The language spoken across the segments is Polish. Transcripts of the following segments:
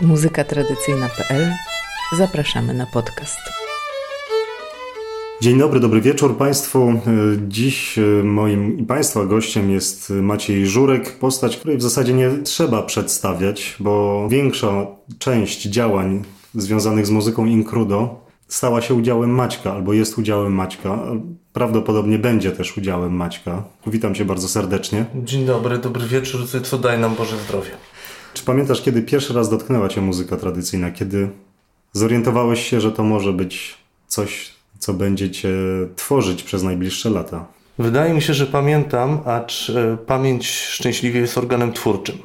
muzykatradycyjna.pl Zapraszamy na podcast. Dzień dobry, dobry wieczór Państwu. Dziś moim i Państwa gościem jest Maciej Żurek, postać, której w zasadzie nie trzeba przedstawiać, bo większa część działań związanych z muzyką Incrudo stała się udziałem Maćka, albo jest udziałem Maćka. Prawdopodobnie będzie też udziałem Maćka. Witam Cię bardzo serdecznie. Dzień dobry, dobry wieczór, co daj nam Boże zdrowie. Czy pamiętasz, kiedy pierwszy raz dotknęła Cię muzyka tradycyjna? Kiedy zorientowałeś się, że to może być coś, co będzie Cię tworzyć przez najbliższe lata? Wydaje mi się, że pamiętam, acz e, pamięć szczęśliwie jest organem twórczym.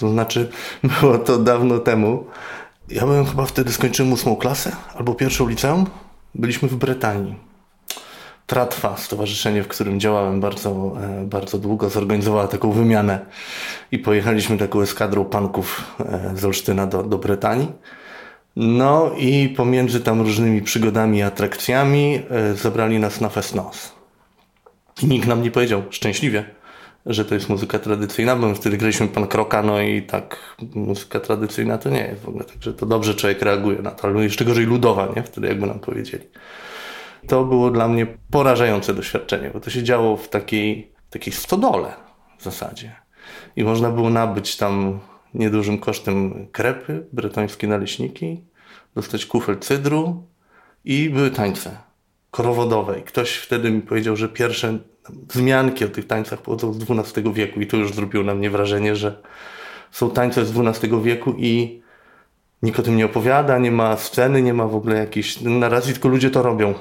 To znaczy, było to dawno temu. Ja byłem chyba wtedy, skończyłem ósmą klasę albo pierwszą liceum. Byliśmy w Brytanii. Tratwa, stowarzyszenie, w którym działałem bardzo, e, bardzo długo, zorganizowała taką wymianę i pojechaliśmy taką eskadrą panków e, z Olsztyna do, do Brytanii. No i pomiędzy tam różnymi przygodami i atrakcjami e, zabrali nas na Festnos. I nikt nam nie powiedział, szczęśliwie, że to jest muzyka tradycyjna, bo wtedy graliśmy pan Kroka, no i tak muzyka tradycyjna to nie jest w ogóle, także to dobrze człowiek reaguje na to, ale jeszcze gorzej ludowa, nie? Wtedy jakby nam powiedzieli. To było dla mnie porażające doświadczenie, bo to się działo w takiej, takiej stodole w zasadzie. I można było nabyć tam niedużym kosztem krepy, bretońskie naleśniki, dostać kufel cydru i były tańce korowodowe. I ktoś wtedy mi powiedział, że pierwsze wzmianki o tych tańcach pochodzą z XII wieku i to już zrobiło na mnie wrażenie, że są tańce z XII wieku i nikt o tym nie opowiada, nie ma sceny, nie ma w ogóle jakiejś narracji, tylko ludzie to robią.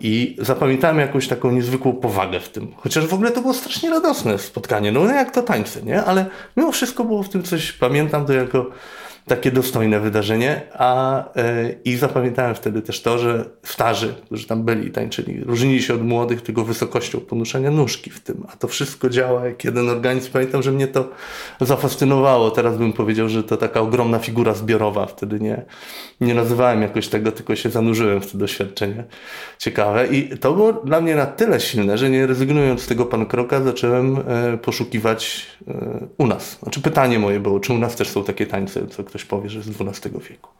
I zapamiętałem jakąś taką niezwykłą powagę w tym. Chociaż w ogóle to było strasznie radosne spotkanie. No jak to tańce, nie? Ale mimo wszystko było w tym coś, pamiętam to jako takie dostojne wydarzenie, a e, i zapamiętałem wtedy też to, że starzy, którzy tam byli i tańczyli, różnili się od młodych tylko wysokością ponoszenia nóżki w tym, a to wszystko działa jak jeden organizm. Pamiętam, że mnie to zafascynowało. Teraz bym powiedział, że to taka ogromna figura zbiorowa. Wtedy nie, nie nazywałem jakoś tego, tylko się zanurzyłem w to doświadczenie ciekawe i to było dla mnie na tyle silne, że nie rezygnując z tego pan kroka, zacząłem e, poszukiwać e, u nas. Znaczy pytanie moje było, czy u nas też są takie tańce, co ktoś powie, że z XII wieku.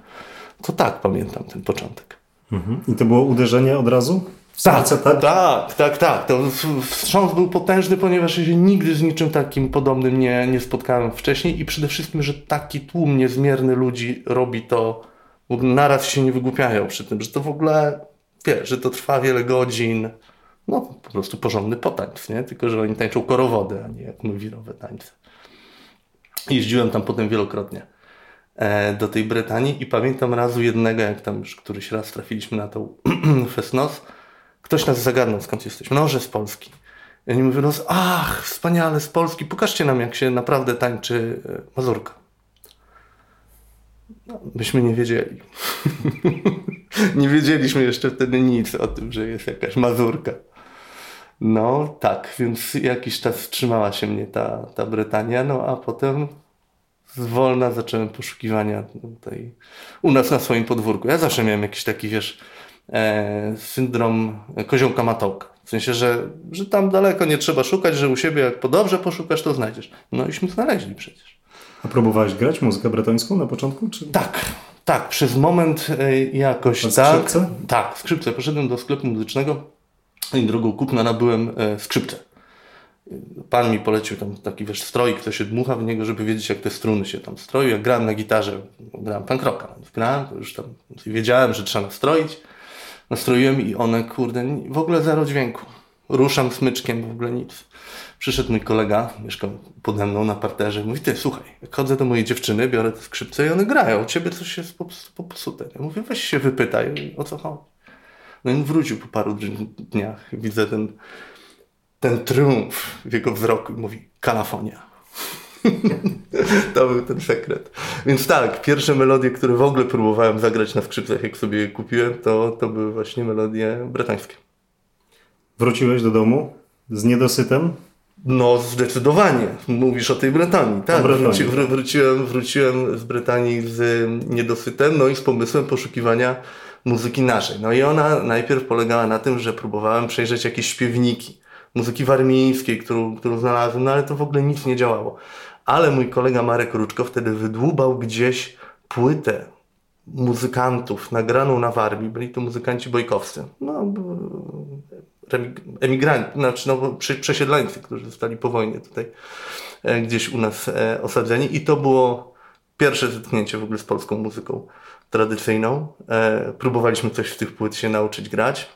To tak pamiętam ten początek. Mhm. I to było uderzenie od razu? Tak, tak, tak, tak, tak. To wstrząs był potężny, ponieważ ja się nigdy z niczym takim podobnym nie, nie spotkałem wcześniej i przede wszystkim, że taki tłum niezmierny ludzi robi to, w ogóle naraz się nie wygłupiają przy tym, że to w ogóle, wiesz, że to trwa wiele godzin, no po prostu porządny potańc, nie? Tylko, że oni tańczą korowody, a nie jak my wirowe tańce. Jeździłem tam potem wielokrotnie. E, do tej Brytanii i pamiętam razu jednego, jak tam już któryś raz trafiliśmy na tą Fesnos, ktoś nas zagadnął, skąd jesteśmy. No, że z Polski. I oni mówią, no, ach, wspaniale, z Polski, pokażcie nam, jak się naprawdę tańczy e, mazurka. No, myśmy nie wiedzieli. nie wiedzieliśmy jeszcze wtedy nic o tym, że jest jakaś mazurka. No tak, więc jakiś czas trzymała się mnie ta, ta Brytania, no a potem zwolna zacząłem poszukiwania tutaj u nas na swoim podwórku. Ja zawsze miałem jakiś taki, wiesz, e, syndrom koziołka matołka. W sensie, że, że tam daleko nie trzeba szukać, że u siebie jak po dobrze poszukasz, to znajdziesz. No iśmy znaleźli przecież. A próbowałeś grać muzykę bretońską na początku? Czy... Tak, tak. Przez moment e, jakoś tak. skrzypce? Tak, skrzypce. Poszedłem do sklepu muzycznego i drogą kupna nabyłem e, skrzypce. Pan mi polecił tam taki wiesz, stroik, kto się dmucha w niego, żeby wiedzieć, jak te struny się tam stroią. Jak grałem na gitarze, grałem pankroka, grałem, to już tam wiedziałem, że trzeba nastroić. Nastroiłem i one, kurde, w ogóle zero dźwięku. Ruszam smyczkiem, w ogóle nic. Przyszedł mój kolega, mieszkał pode mną na parterze, mówi, ty, słuchaj, chodzę do mojej dziewczyny, biorę te skrzypce i one grają, u ciebie coś jest popsute. Ja mówię, weź się wypytaj, o co chodzi. No i wrócił po paru dniach. Widzę ten ten triumf w jego wzroku mówi kalafonia. to był ten sekret. Więc tak, pierwsze melodie, które w ogóle próbowałem zagrać na skrzypcach, jak sobie je kupiłem, to, to były właśnie melodie bretańskie. Wróciłeś do domu z niedosytem? No, zdecydowanie. Mówisz o tej Brytanii. Tak, Brytanii. wróci, wr wróciłem, wróciłem z Brytanii z niedosytem, no i z pomysłem poszukiwania muzyki naszej. No i ona najpierw polegała na tym, że próbowałem przejrzeć jakieś śpiewniki muzyki warmińskiej, którą, którą znalazłem, no ale to w ogóle nic nie działało. Ale mój kolega Marek Ruczko wtedy wydłubał gdzieś płytę muzykantów nagraną na Warmii. Byli to muzykanci bojkowscy. No, emigranci, znaczy no, przesiedleńcy, którzy zostali po wojnie tutaj e, gdzieś u nas e, osadzeni. I to było pierwsze zetknięcie w ogóle z polską muzyką tradycyjną. E, próbowaliśmy coś z tych płyt się nauczyć grać.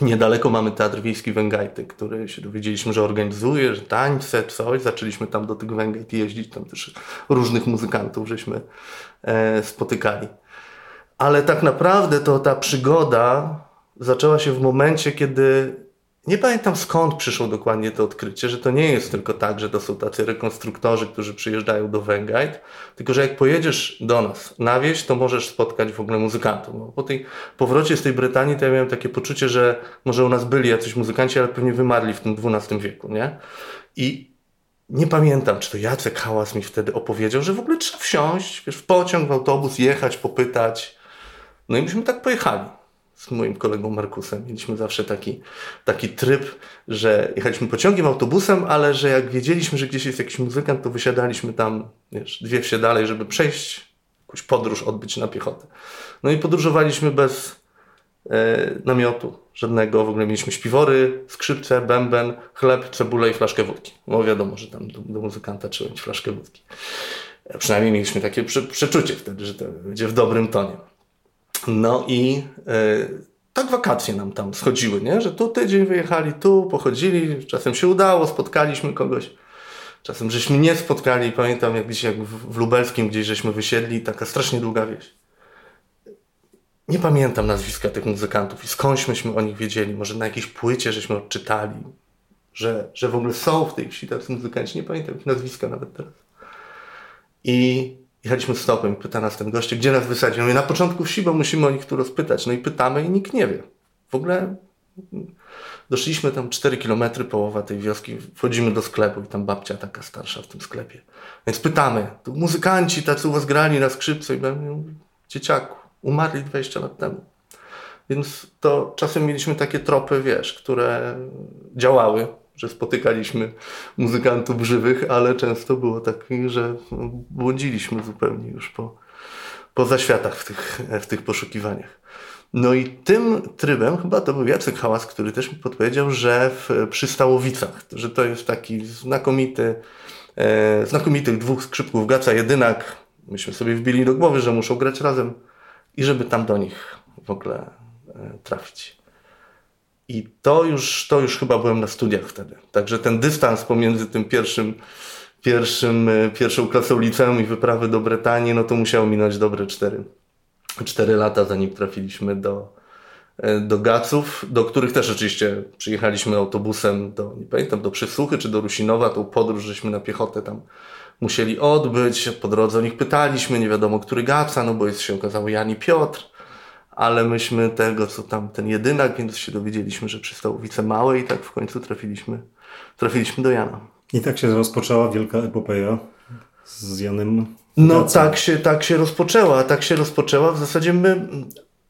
Niedaleko mamy Teatr Wiejski Węgajty, który się dowiedzieliśmy, że organizuje, że tańce, coś. Zaczęliśmy tam do tych Węgajt jeździć, tam też różnych muzykantów żeśmy e, spotykali. Ale tak naprawdę to ta przygoda zaczęła się w momencie, kiedy nie pamiętam skąd przyszło dokładnie to odkrycie, że to nie jest tylko tak, że to są tacy rekonstruktorzy, którzy przyjeżdżają do Węgajt, tylko że jak pojedziesz do nas na wieś, to możesz spotkać w ogóle muzykantów. No, po tej powrocie z tej Brytanii to ja miałem takie poczucie, że może u nas byli jacyś muzykanci, ale pewnie wymarli w tym XII wieku, nie? I nie pamiętam, czy to Jacek Hałas mi wtedy opowiedział, że w ogóle trzeba wsiąść, wiesz, w pociąg, w autobus, jechać, popytać. No i myśmy tak pojechali z moim kolegą Markusem. Mieliśmy zawsze taki, taki tryb, że jechaliśmy pociągiem, autobusem, ale że jak wiedzieliśmy, że gdzieś jest jakiś muzykant, to wysiadaliśmy tam, wiesz, dwie wsie dalej, żeby przejść jakąś podróż, odbyć na piechotę. No i podróżowaliśmy bez e, namiotu żadnego. W ogóle mieliśmy śpiwory, skrzypce, bęben, chleb, cebulę i flaszkę wódki. No wiadomo, że tam do, do muzykanta trzeba mieć flaszkę wódki. Przynajmniej mieliśmy takie prze, przeczucie wtedy, że to będzie w dobrym tonie. No i e, tak wakacje nam tam schodziły, nie? że tu tydzień wyjechali, tu pochodzili, czasem się udało, spotkaliśmy kogoś. Czasem żeśmy nie spotkali, pamiętam jak gdzieś jak w Lubelskim gdzieś żeśmy wysiedli, taka strasznie długa wieś. Nie pamiętam nazwiska tych muzykantów i skądś myśmy o nich wiedzieli, może na jakiejś płycie żeśmy odczytali, że, że w ogóle są w tej wsi tacy muzykanci, nie pamiętam ich nazwiska nawet teraz. I Jechaliśmy stopem, pyta nas ten goście, gdzie nas wysadzi. No i na początku wsi, bo musimy o nich tu rozpytać. No i pytamy i nikt nie wie. W ogóle doszliśmy tam 4 kilometry, połowa tej wioski, wchodzimy do sklepu i tam babcia taka starsza w tym sklepie. Więc pytamy, tu muzykanci tacy u was grali na skrzypce i mówię, dzieciaku, umarli 20 lat temu. Więc to czasem mieliśmy takie tropy, wiesz, które działały że spotykaliśmy muzykantów żywych, ale często było tak, że błądziliśmy zupełnie już po, po zaświatach w tych, w tych poszukiwaniach. No i tym trybem chyba to był Jacek Hałas, który też mi podpowiedział, że w, przy Stałowicach, że to jest taki znakomity, e, znakomitych dwóch skrzypków Gaca Jedynak. Myśmy sobie wbili do głowy, że muszą grać razem i żeby tam do nich w ogóle e, trafić. I to już, to już chyba byłem na studiach wtedy. Także ten dystans pomiędzy tym pierwszym, pierwszym, e, pierwszą klasą liceum i wyprawy do Brytanii, no to musiało minąć dobre cztery, cztery lata, zanim trafiliśmy do, e, do Gaców, do których też oczywiście przyjechaliśmy autobusem do, nie pamiętam, do Przysłuchy czy do Rusinowa, tą podróż żeśmy na piechotę tam musieli odbyć, po drodze o nich pytaliśmy, nie wiadomo który Gaca, no bo jest się okazało Jan i Piotr, ale myśmy tego, co tam, ten jedynak, więc się dowiedzieliśmy, że przy Stałowice Małe i tak w końcu trafiliśmy, trafiliśmy do Jana. I tak się rozpoczęła wielka epopeja z Janem. No tak się, tak się rozpoczęła, tak się rozpoczęła. W zasadzie my,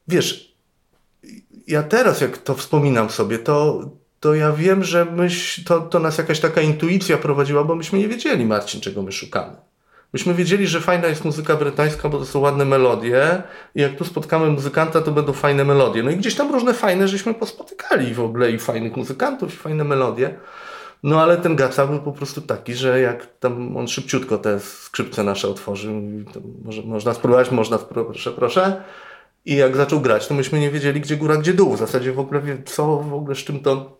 wiesz, ja teraz jak to wspominam sobie, to, to ja wiem, że myś, to, to nas jakaś taka intuicja prowadziła, bo myśmy nie wiedzieli, Marcin, czego my szukamy. Myśmy wiedzieli, że fajna jest muzyka brytańska, bo to są ładne melodie i jak tu spotkamy muzykanta, to będą fajne melodie. No i gdzieś tam różne fajne, żeśmy pospotykali w ogóle i fajnych muzykantów, i fajne melodie. No ale ten Gaca był po prostu taki, że jak tam on szybciutko te skrzypce nasze otworzył, może, można spróbować, można spróbować, proszę, proszę. I jak zaczął grać, to myśmy nie wiedzieli, gdzie góra, gdzie dół. W zasadzie w ogóle co w ogóle z czym to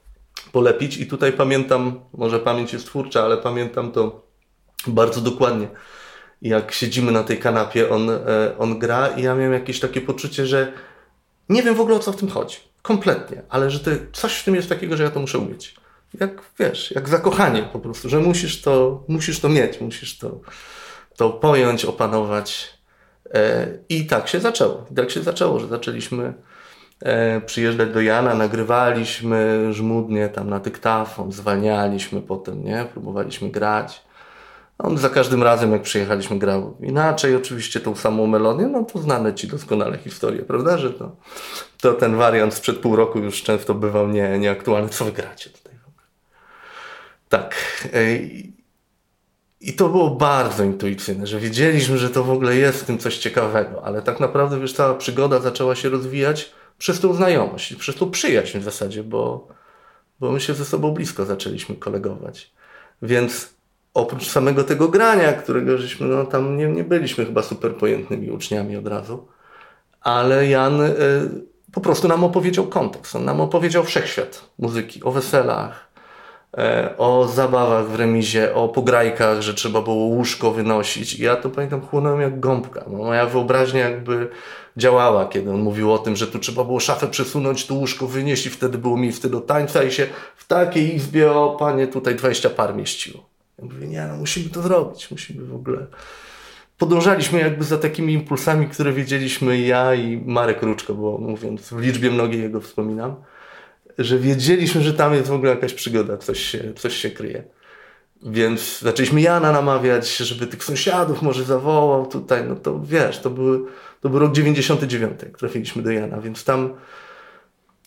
polepić. I tutaj pamiętam, może pamięć jest twórcza, ale pamiętam to bardzo dokładnie jak siedzimy na tej kanapie, on, e, on gra i ja miałem jakieś takie poczucie, że nie wiem w ogóle o co w tym chodzi. Kompletnie. Ale że coś w tym jest takiego, że ja to muszę umieć. Jak wiesz, jak zakochanie po prostu, że musisz to, musisz to mieć, musisz to, to pojąć, opanować. E, I tak się zaczęło. I tak się zaczęło, że zaczęliśmy e, przyjeżdżać do Jana, nagrywaliśmy żmudnie tam na dyktafon, zwalnialiśmy potem, nie? Próbowaliśmy grać. On za każdym razem, jak przyjechaliśmy, grał inaczej, oczywiście tą samą melodię, no to znane ci doskonale historie, prawda, że to, to ten wariant sprzed pół roku już często bywał nie, nieaktualny. Co wy gracie tutaj w ogóle? Tak. I to było bardzo intuicyjne, że wiedzieliśmy, że to w ogóle jest w tym coś ciekawego, ale tak naprawdę wiesz, cała przygoda zaczęła się rozwijać przez tą znajomość, przez tą przyjaźń w zasadzie, bo, bo my się ze sobą blisko zaczęliśmy kolegować. Więc oprócz samego tego grania, którego żeśmy, no tam nie, nie byliśmy chyba super pojętnymi uczniami od razu, ale Jan y, po prostu nam opowiedział kontekst, on nam opowiedział wszechświat muzyki, o weselach, y, o zabawach w remizie, o pograjkach, że trzeba było łóżko wynosić. I ja to pamiętam chłonąłem jak gąbka. No, moja wyobraźnia jakby działała, kiedy on mówił o tym, że tu trzeba było szafę przesunąć, tu łóżko wynieść i wtedy było miejsce do tańca i się w takiej izbie, o panie, tutaj 20 par mieściło. Ja mówię, nie, no musimy to zrobić, musimy w ogóle... Podążaliśmy jakby za takimi impulsami, które wiedzieliśmy ja i Marek Ruczko, bo mówiąc w liczbie mnogiej jego wspominam, że wiedzieliśmy, że tam jest w ogóle jakaś przygoda, coś się, coś się kryje. Więc zaczęliśmy Jana namawiać, żeby tych sąsiadów może zawołał tutaj, no to wiesz, to, były, to był rok 99, jak trafiliśmy do Jana, więc tam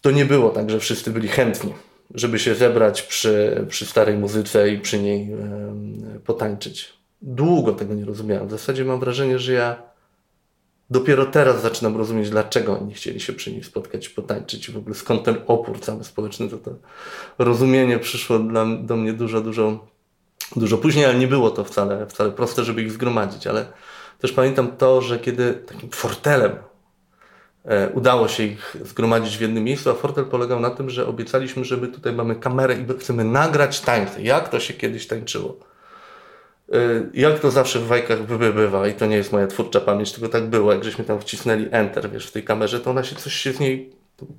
to nie było tak, że wszyscy byli chętni żeby się zebrać przy, przy starej muzyce i przy niej potańczyć. Długo tego nie rozumiałem. W zasadzie mam wrażenie, że ja dopiero teraz zaczynam rozumieć, dlaczego oni chcieli się przy niej spotkać, potańczyć i w ogóle skąd ten opór cały społeczny. To, to rozumienie przyszło dla, do mnie dużo, dużo, dużo później, ale nie było to wcale, wcale proste, żeby ich zgromadzić. Ale też pamiętam to, że kiedy takim fortelem udało się ich zgromadzić w jednym miejscu, a Fortel polegał na tym, że obiecaliśmy, żeby tutaj mamy kamerę i chcemy nagrać tańce. Jak to się kiedyś tańczyło? E, jak to zawsze w bajkach bywa i to nie jest moja twórcza pamięć, tylko tak było, jak żeśmy tam wcisnęli Enter, wiesz, w tej kamerze, to ona się coś się z niej,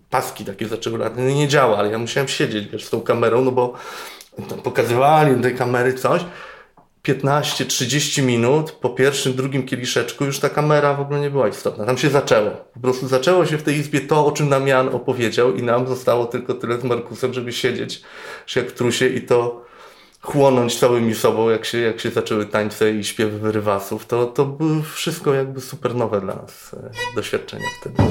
paski takie zaczęły no nie działa, ale ja musiałem siedzieć, wiesz, z tą kamerą, no bo pokazywali tej kamery coś 15-30 minut po pierwszym, drugim kieliszeczku już ta kamera w ogóle nie była istotna. Tam się zaczęło. Po prostu zaczęło się w tej izbie to, o czym nam Jan opowiedział i nam zostało tylko tyle z Markusem, żeby siedzieć jak w trusie i to chłonąć całymi sobą, jak się, jak się zaczęły tańce i śpiewy wyrywasów. To, to były wszystko jakby super nowe dla nas e, doświadczenia wtedy.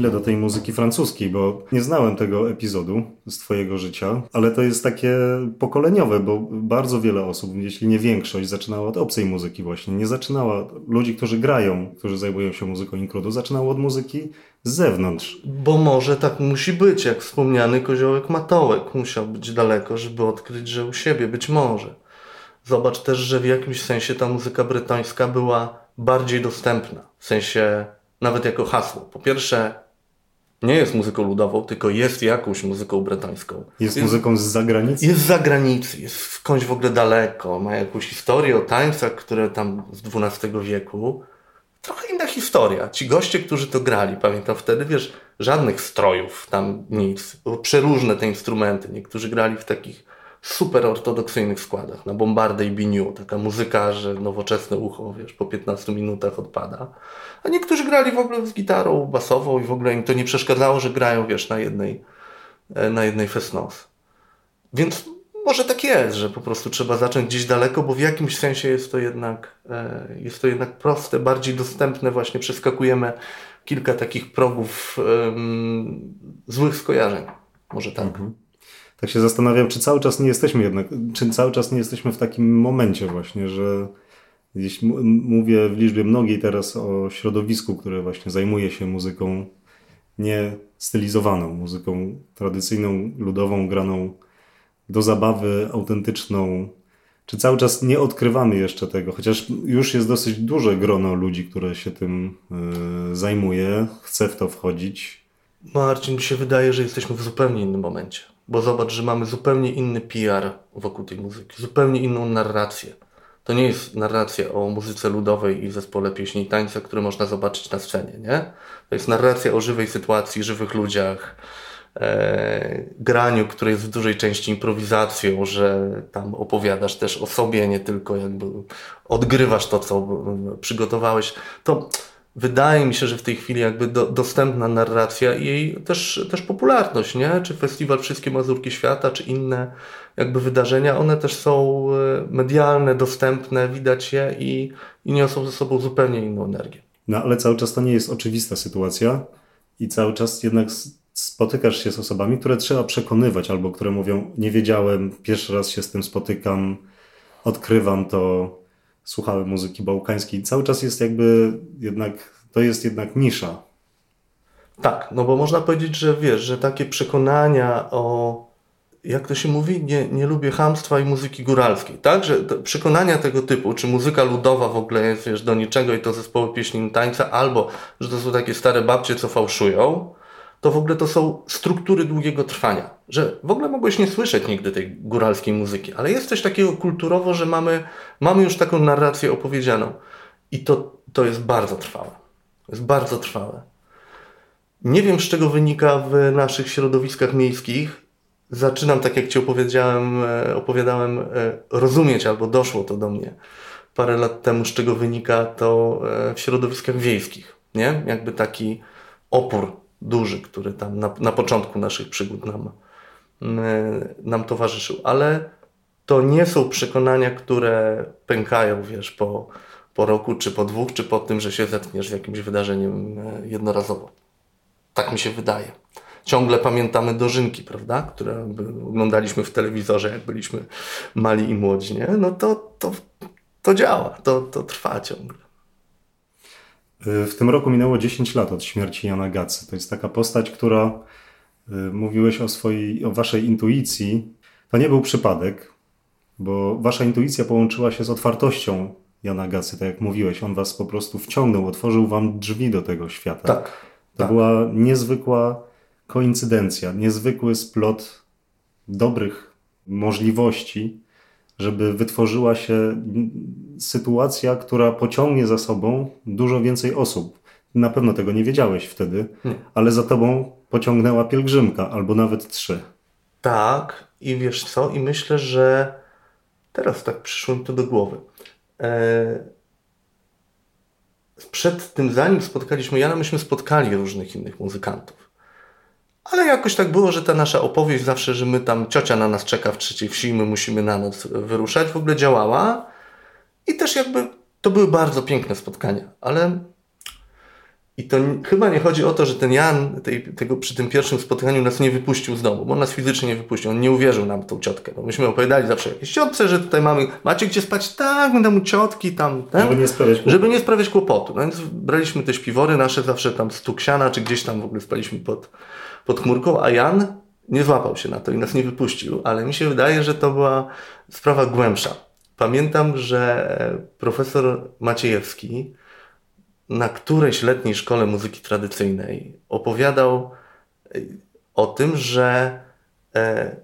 Chwilę do tej muzyki francuskiej, bo nie znałem tego epizodu z Twojego życia, ale to jest takie pokoleniowe, bo bardzo wiele osób, jeśli nie większość, zaczynała od obcej muzyki właśnie. Nie zaczynała, ludzi, którzy grają, którzy zajmują się muzyką inkludu, zaczynało od muzyki z zewnątrz. Bo może tak musi być, jak wspomniany koziołek Matołek musiał być daleko, żeby odkryć, że u siebie być może. Zobacz też, że w jakimś sensie ta muzyka brytońska była bardziej dostępna. W sensie nawet jako hasło. Po pierwsze, nie jest muzyką ludową, tylko jest jakąś muzyką bretońską. Jest, jest muzyką z zagranicy? Jest z zagranicy, jest skądś w ogóle daleko. Ma jakąś historię o tańcach, które tam z XII wieku. Trochę inna historia. Ci goście, którzy to grali, pamiętam wtedy, wiesz, żadnych strojów, tam nic. Przeróżne te instrumenty. Niektórzy grali w takich super ortodoksyjnych składach, na bombardę i biniu, taka muzyka, że nowoczesne ucho, wiesz, po 15 minutach odpada. A niektórzy grali w ogóle z gitarą basową i w ogóle im to nie przeszkadzało, że grają, wiesz, na jednej, e, na jednej fesnos. Więc może tak jest, że po prostu trzeba zacząć gdzieś daleko, bo w jakimś sensie jest to jednak, e, jest to jednak proste, bardziej dostępne, właśnie przeskakujemy kilka takich progów um, złych skojarzeń. Może tak. Mhm tak się zastanawiam, czy cały czas nie jesteśmy jednak, czy cały czas nie jesteśmy w takim momencie właśnie, że gdzieś mówię w liczbie mnogiej teraz o środowisku, które właśnie zajmuje się muzyką nie stylizowaną, muzyką tradycyjną, ludową, graną do zabawy, autentyczną. Czy cały czas nie odkrywamy jeszcze tego, chociaż już jest dosyć duże grono ludzi, które się tym y, zajmuje, chce w to wchodzić. Marcin, mi się wydaje, że jesteśmy w zupełnie innym momencie. Bo zobacz, że mamy zupełnie inny PR wokół tej muzyki, zupełnie inną narrację. To nie jest narracja o muzyce ludowej i zespole pieśni i tańca, które można zobaczyć na scenie, nie? To jest narracja o żywej sytuacji, żywych ludziach, e, graniu, które jest w dużej części improwizacją, że tam opowiadasz też o sobie, nie tylko jakby odgrywasz to, co przygotowałeś. To wydaje mi się, że w tej chwili jakby do, dostępna narracja i jej też, też popularność, nie? Czy festiwal Wszystkie Mazurki Świata, czy inne jakby wydarzenia, one też są e, medialne, dostępne, widać je i, i niosą ze sobą zupełnie inną energię. No ale cały czas to nie jest oczywista sytuacja i cały czas jednak spotykasz się z osobami, które trzeba przekonywać albo które mówią nie wiedziałem, pierwszy raz się z tym spotykam, odkrywam to, słuchałem muzyki bałkańskiej. Cały czas jest jakby jednak, to jest jednak nisza. Tak, no bo można powiedzieć, że wiesz, że takie przekonania o jak to się mówi, nie, nie lubię hamstwa i muzyki góralskiej, tak? Że przekonania tego typu, czy muzyka ludowa w ogóle jest wiesz, do niczego i to zespoły pieśni tańca, albo że to są takie stare babcie, co fałszują, to w ogóle to są struktury długiego trwania. Że w ogóle mogłeś nie słyszeć nigdy tej góralskiej muzyki, ale jest coś takiego kulturowo, że mamy, mamy już taką narrację opowiedzianą. I to, to jest bardzo trwałe. Jest bardzo trwałe. Nie wiem, z czego wynika w naszych środowiskach miejskich. Zaczynam, tak jak Ci opowiedziałem, e, opowiadałem, e, rozumieć, albo doszło to do mnie parę lat temu, z czego wynika to e, w środowiskach wiejskich. Nie? Jakby taki opór duży, który tam na, na początku naszych przygód nam, nam towarzyszył. Ale to nie są przekonania, które pękają, wiesz, po, po roku, czy po dwóch, czy po tym, że się zetkniesz z jakimś wydarzeniem e, jednorazowo. Tak mi się wydaje. Ciągle pamiętamy dożynki, prawda, które oglądaliśmy w telewizorze, jak byliśmy mali i młodzi, nie? No to, to, to działa, to, to trwa ciągle. W tym roku minęło 10 lat od śmierci Jana Gacy. To jest taka postać, która y, mówiłeś o swojej, o waszej intuicji. To nie był przypadek, bo wasza intuicja połączyła się z otwartością Jana Gacy, tak jak mówiłeś. On was po prostu wciągnął, otworzył wam drzwi do tego świata. Tak. To tak. była niezwykła koincydencja, niezwykły splot dobrych możliwości, żeby wytworzyła się sytuacja, która pociągnie za sobą dużo więcej osób. Na pewno tego nie wiedziałeś wtedy, hmm. ale za tobą pociągnęła pielgrzymka, albo nawet trzy. Tak, i wiesz co? I myślę, że teraz tak przyszło mi to do głowy. Eee... Przed tym, zanim spotkaliśmy Jana, myśmy spotkali różnych innych muzykantów. Ale jakoś tak było, że ta nasza opowieść zawsze, że my tam, ciocia na nas czeka w trzeciej wsi my musimy na noc wyruszać, w ogóle działała. I też jakby to były bardzo piękne spotkania, ale I to chyba nie chodzi o to, że ten Jan tej, tego, przy tym pierwszym spotkaniu nas nie wypuścił z domu, bo on nas fizycznie nie wypuścił, on nie uwierzył nam tą ciotkę. No, myśmy opowiadali zawsze jakiejś ciotce, że tutaj mamy, macie gdzie spać? Tak, my tam u ciotki, tam, ten, Żeby nie sprawiać kłopotu. żeby nie sprawiać kłopotu. No więc braliśmy te śpiwory nasze zawsze tam z Tuksiana, czy gdzieś tam w ogóle spaliśmy pod, pod chmurką, a Jan nie złapał się na to i nas nie wypuścił, ale mi się wydaje, że to była sprawa głębsza. Pamiętam, że profesor Maciejewski na którejś letniej szkole muzyki tradycyjnej opowiadał e, o tym, że e,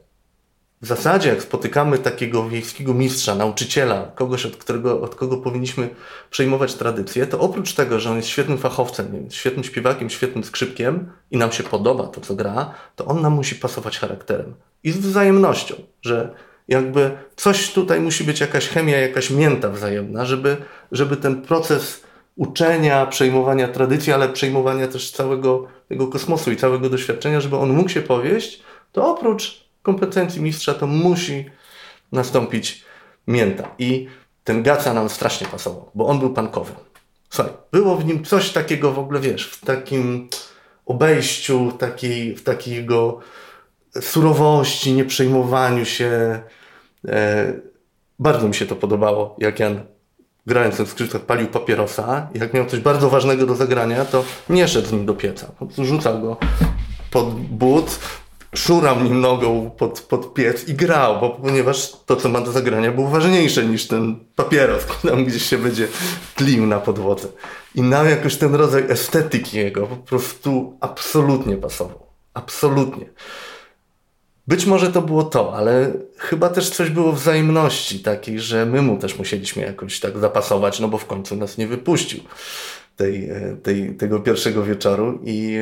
w zasadzie jak spotykamy takiego wiejskiego mistrza, nauczyciela, kogoś, od, którego, od kogo powinniśmy przejmować tradycję, to oprócz tego, że on jest świetnym fachowcem, świetnym śpiewakiem, świetnym skrzypkiem i nam się podoba to, co gra, to on nam musi pasować charakterem. I z wzajemnością, że jakby coś tutaj musi być jakaś chemia, jakaś mięta wzajemna, żeby, żeby ten proces uczenia, przejmowania tradycji, ale przejmowania też całego tego kosmosu i całego doświadczenia, żeby on mógł się powieść, to oprócz kompetencji mistrza to musi nastąpić mięta. I ten Gaca nam strasznie pasował, bo on był pankowy. Słuchaj, było w nim coś takiego w ogóle, wiesz, w takim obejściu, takiej, w takiego surowości, nieprzejmowaniu się. E, bardzo mi się to podobało, jak Jan grając na skrzypcach palił papierosa jak miał coś bardzo ważnego do zagrania, to nie szedł z nim do pieca. Po rzucał go pod but, szurał nim nogą pod, pod piec i grał, bo ponieważ to, co ma do zagrania, było ważniejsze niż ten papieros, tam gdzieś się będzie tlił na podłodze. I nam jakoś ten rodzaj estetyki jego po prostu absolutnie pasował. Absolutnie. Być może to było to, ale chyba też coś było wzajemności takiej, że my mu też musieliśmy jakoś tak zapasować, no bo w końcu nas nie wypuścił tej, tej, tego pierwszego wieczoru, i,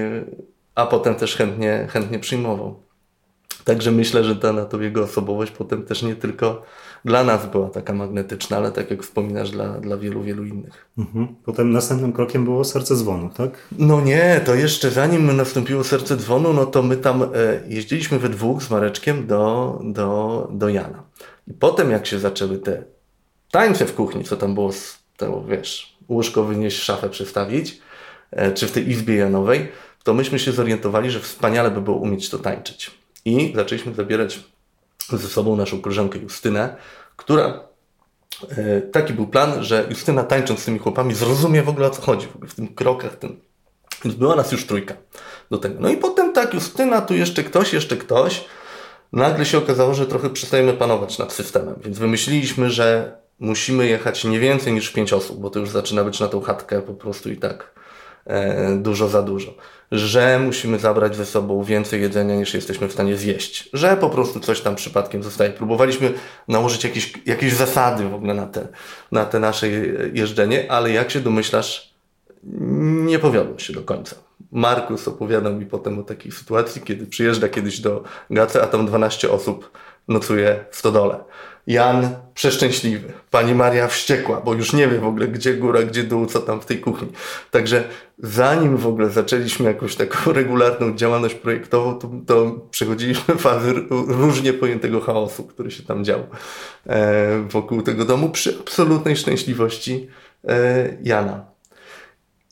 a potem też chętnie, chętnie przyjmował. Także myślę, że ta na to jego osobowość potem też nie tylko dla nas była taka magnetyczna, ale tak jak wspominasz, dla, dla wielu, wielu innych. Mhm. Potem następnym krokiem było serce dzwonu, tak? No nie, to jeszcze zanim nastąpiło serce dzwonu, no to my tam e, jeździliśmy we dwóch z Mareczkiem do, do, do Jana. I potem jak się zaczęły te tańce w kuchni, co tam było, to wiesz, łóżko wynieść, szafę przestawić, e, czy w tej izbie Janowej, to myśmy się zorientowali, że wspaniale by było umieć to tańczyć. I zaczęliśmy zabierać ze sobą naszą koleżankę Justynę, która e, taki był plan, że Justyna tańcząc z tymi chłopami zrozumie w ogóle o co chodzi, w, ogóle w tym krokach. Tym. Więc była nas już trójka do tego. No i potem tak, Justyna, tu jeszcze ktoś, jeszcze ktoś. Nagle się okazało, że trochę przestajemy panować nad systemem, więc wymyśliliśmy, że musimy jechać nie więcej niż pięć osób, bo to już zaczyna być na tą chatkę po prostu i tak dużo za dużo że musimy zabrać ze sobą więcej jedzenia niż jesteśmy w stanie zjeść, że po prostu coś tam przypadkiem zostaje. Próbowaliśmy nałożyć jakieś, jakieś zasady w ogóle na te, na te nasze jeżdżenie, ale jak się domyślasz, nie powiodło się do końca. Markus opowiadał mi potem o takiej sytuacji, kiedy przyjeżdża kiedyś do Gace, a tam 12 osób nocuje w stodole. Jan przeszczęśliwy, pani Maria wściekła, bo już nie wie w ogóle gdzie góra, gdzie dół, co tam w tej kuchni. Także zanim w ogóle zaczęliśmy jakąś taką regularną działalność projektową, to, to przechodziliśmy fazy różnie pojętego chaosu, który się tam dział e, wokół tego domu przy absolutnej szczęśliwości e, Jana.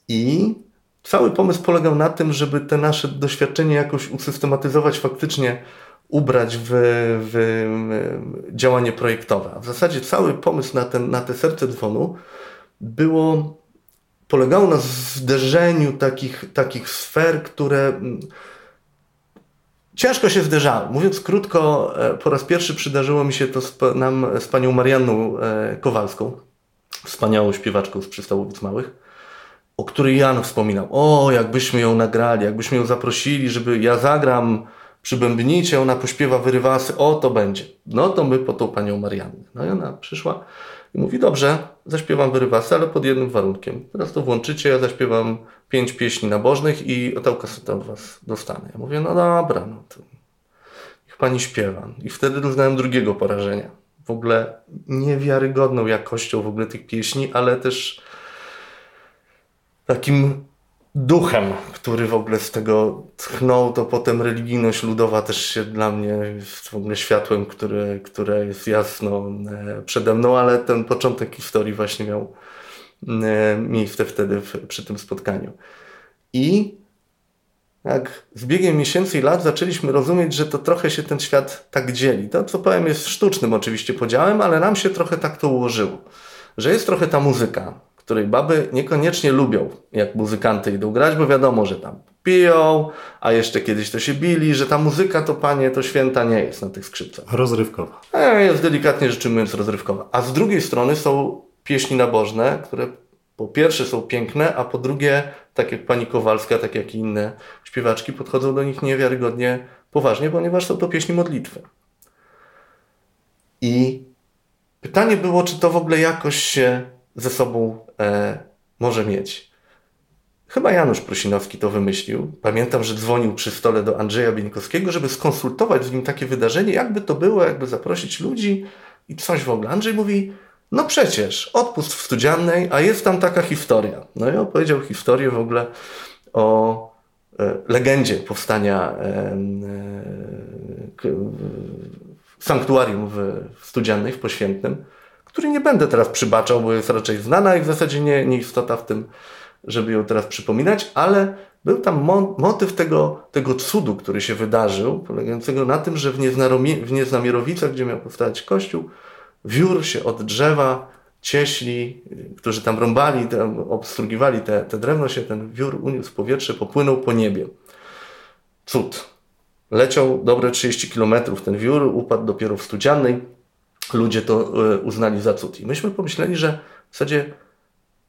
I cały pomysł polegał na tym, żeby te nasze doświadczenie jakoś usystematyzować faktycznie ubrać w, w działanie projektowe. A w zasadzie cały pomysł na, ten, na te serce dzwonu było, polegało na zderzeniu takich, takich sfer, które mm, ciężko się zderzały. Mówiąc krótko, e, po raz pierwszy przydarzyło mi się to z, nam z panią Marianną e, Kowalską, wspaniałą śpiewaczką z Przystałowic Małych, o której Jan wspominał. O, jakbyśmy ją nagrali, jakbyśmy ją zaprosili, żeby ja zagram przybębnijcie, ona pośpiewa wyrywasy, o to będzie. No to my po tą panią Mariannę. No i ona przyszła i mówi, dobrze, zaśpiewam wyrywasy, ale pod jednym warunkiem. Teraz to włączycie, ja zaśpiewam pięć pieśni nabożnych i tę kasetę od was dostanę. Ja mówię, no dobra, no to niech pani śpiewa. I wtedy doznałem drugiego porażenia. W ogóle niewiarygodną jakością w ogóle tych pieśni, ale też takim duchem, który w ogóle z tego tchnął, to potem religijność ludowa też się dla mnie jest w ogóle światłem, które, które jest jasno e, przede mną, ale ten początek historii właśnie miał e, miejsce wtedy w, przy tym spotkaniu. I jak z biegiem miesięcy i lat zaczęliśmy rozumieć, że to trochę się ten świat tak dzieli. To, co powiem, jest sztucznym oczywiście podziałem, ale nam się trochę tak to ułożyło. Że jest trochę ta muzyka, której baby niekoniecznie lubią, jak muzykanty idą grać, bo wiadomo, że tam piją, a jeszcze kiedyś to się bili, że ta muzyka to panie, to święta nie jest na tych skrzypcach. Rozrywkowa. E, Jest delikatnie rzecz ujmując rozrywkowa. A z drugiej strony są pieśni nabożne, które po pierwsze są piękne, a po drugie, tak jak pani Kowalska, tak jak i inne śpiewaczki, podchodzą do nich niewiarygodnie poważnie, ponieważ są to pieśni modlitwy. I pytanie było, czy to w ogóle jakoś się ze sobą e, może mieć. Chyba Janusz Prusinowski to wymyślił. Pamiętam, że dzwonił przy stole do Andrzeja Bieńkowskiego, żeby skonsultować z nim takie wydarzenie, jakby to było, jakby zaprosić ludzi i coś w ogóle. Andrzej mówi, no przecież, odpust w Studziannej, a jest tam taka historia. No i opowiedział historię w ogóle o e, legendzie powstania e, e, k- sanktuarium w, w Studziannej, w Poświętnym, który nie będę teraz przybaczał, bo jest raczej znana i w zasadzie nie, nie istota w tym, żeby ją teraz przypominać, ale był tam mo motyw tego, tego cudu, który się wydarzył, polegającego na tym, że w, w Nieznamierowicach, gdzie miał powstać kościół, wiór się od drzewa, cieśli, którzy tam rąbali, tam obstrugiwali te, te drewno, się ten wiór uniósł w powietrze, popłynął po niebie. Cud. Leciał dobre 30 kilometrów ten wiór, upadł dopiero w Studziannej. Ludzie to y, uznali za cud. I myśmy pomyśleli, że w zasadzie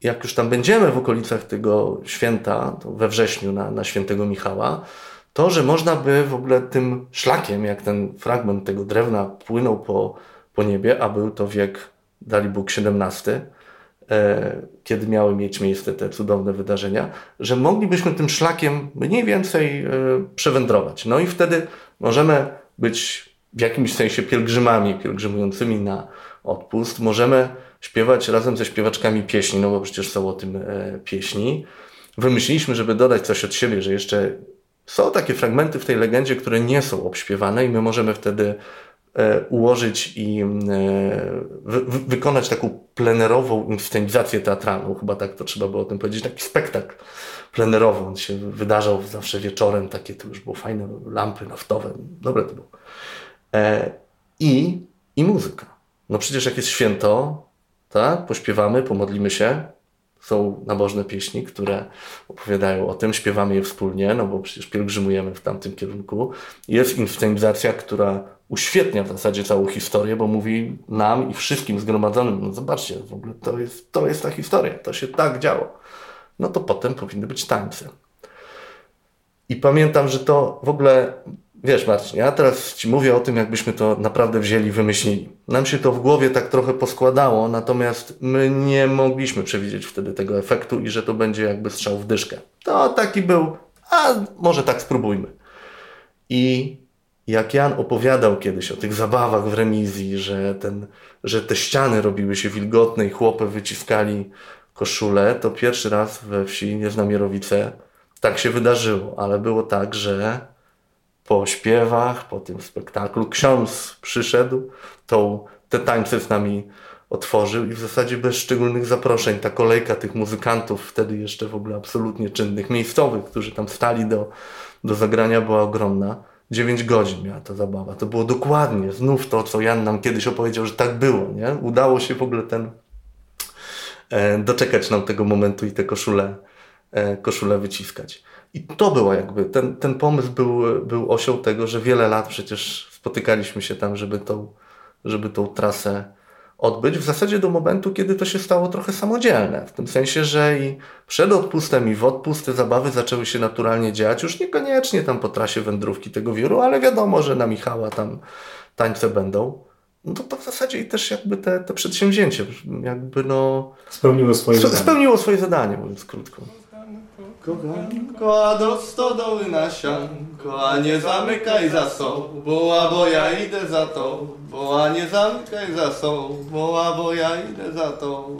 jak już tam będziemy w okolicach tego święta, we wrześniu na, na świętego Michała, to, że można by w ogóle tym szlakiem, jak ten fragment tego drewna płynął po, po niebie, a był to wiek, dali Bóg XVII, e, kiedy miały mieć miejsce te cudowne wydarzenia, że moglibyśmy tym szlakiem mniej więcej e, przewędrować. No i wtedy możemy być w jakimś sensie pielgrzymami, pielgrzymującymi na odpust. Możemy śpiewać razem ze śpiewaczkami pieśni, no bo przecież są o tym e, pieśni. Wymyśliliśmy, żeby dodać coś od siebie, że jeszcze są takie fragmenty w tej legendzie, które nie są obśpiewane i my możemy wtedy e, ułożyć i e, wy, wy, wykonać taką plenerową inscenizację teatralną, chyba tak to trzeba było o tym powiedzieć, taki spektakl plenerowy. On się wydarzał zawsze wieczorem, takie to już było fajne, lampy naftowe, dobre to było. E, I, I muzyka. No przecież jak jest święto, tak, pośpiewamy, pomodlimy się, są nabożne pieśni, które opowiadają o tym, śpiewamy je wspólnie, no bo przecież pielgrzymujemy w tamtym kierunku. Jest inscenizacja, która uświetnia w zasadzie całą historię, bo mówi nam i wszystkim zgromadzonym, no zobaczcie, w ogóle to jest, to jest ta historia, to się tak działo. No to potem powinny być tańce. I pamiętam, że to w ogóle, wiesz Marcin, ja teraz Ci mówię o tym, jakbyśmy to naprawdę wzięli wymyślili. Nam się to w głowie tak trochę poskładało, natomiast my nie mogliśmy przewidzieć wtedy tego efektu i że to będzie jakby strzał w dyszkę. To taki był, a może tak spróbujmy. I jak Jan opowiadał kiedyś o tych zabawach w remizji, że, ten, że te ściany robiły się wilgotne i chłopy wyciskali koszulę, to pierwszy raz we wsi Nieznamierowice tak się wydarzyło, ale było tak, że po śpiewach, po tym spektaklu ksiądz przyszedł, tą, te tańce z nami otworzył i w zasadzie bez szczególnych zaproszeń ta kolejka tych muzykantów, wtedy jeszcze w ogóle absolutnie czynnych, miejscowych, którzy tam stali do, do zagrania była ogromna. 9 godzin miała ta zabawa. To było dokładnie znów to, co Jan nam kiedyś opowiedział, że tak było. Nie? Udało się w ogóle ten e, doczekać nam tego momentu i te koszule, e, koszule wyciskać. I to było jakby, ten, ten pomysł był, był osią tego, że wiele lat przecież spotykaliśmy się tam, żeby tą, żeby tą trasę odbyć. W zasadzie do momentu, kiedy to się stało trochę samodzielne. W tym sensie, że i przed odpustem i w odpust te zabawy zaczęły się naturalnie dziać. Już niekoniecznie tam po trasie wędrówki tego wióru, ale wiadomo, że na Michała tam tańce będą. No to, to w zasadzie i też jakby te, te przedsięwzięcie jakby no... Spełniło swoje zadanie. Spełniło swoje zadanie, mówiąc krótko. Kochанko, a do stodoły na sianko, a nie zamykaj za sobą, a bo ja idę za tobą, a nie zamykaj za sobą, a bo ja idę za tobą.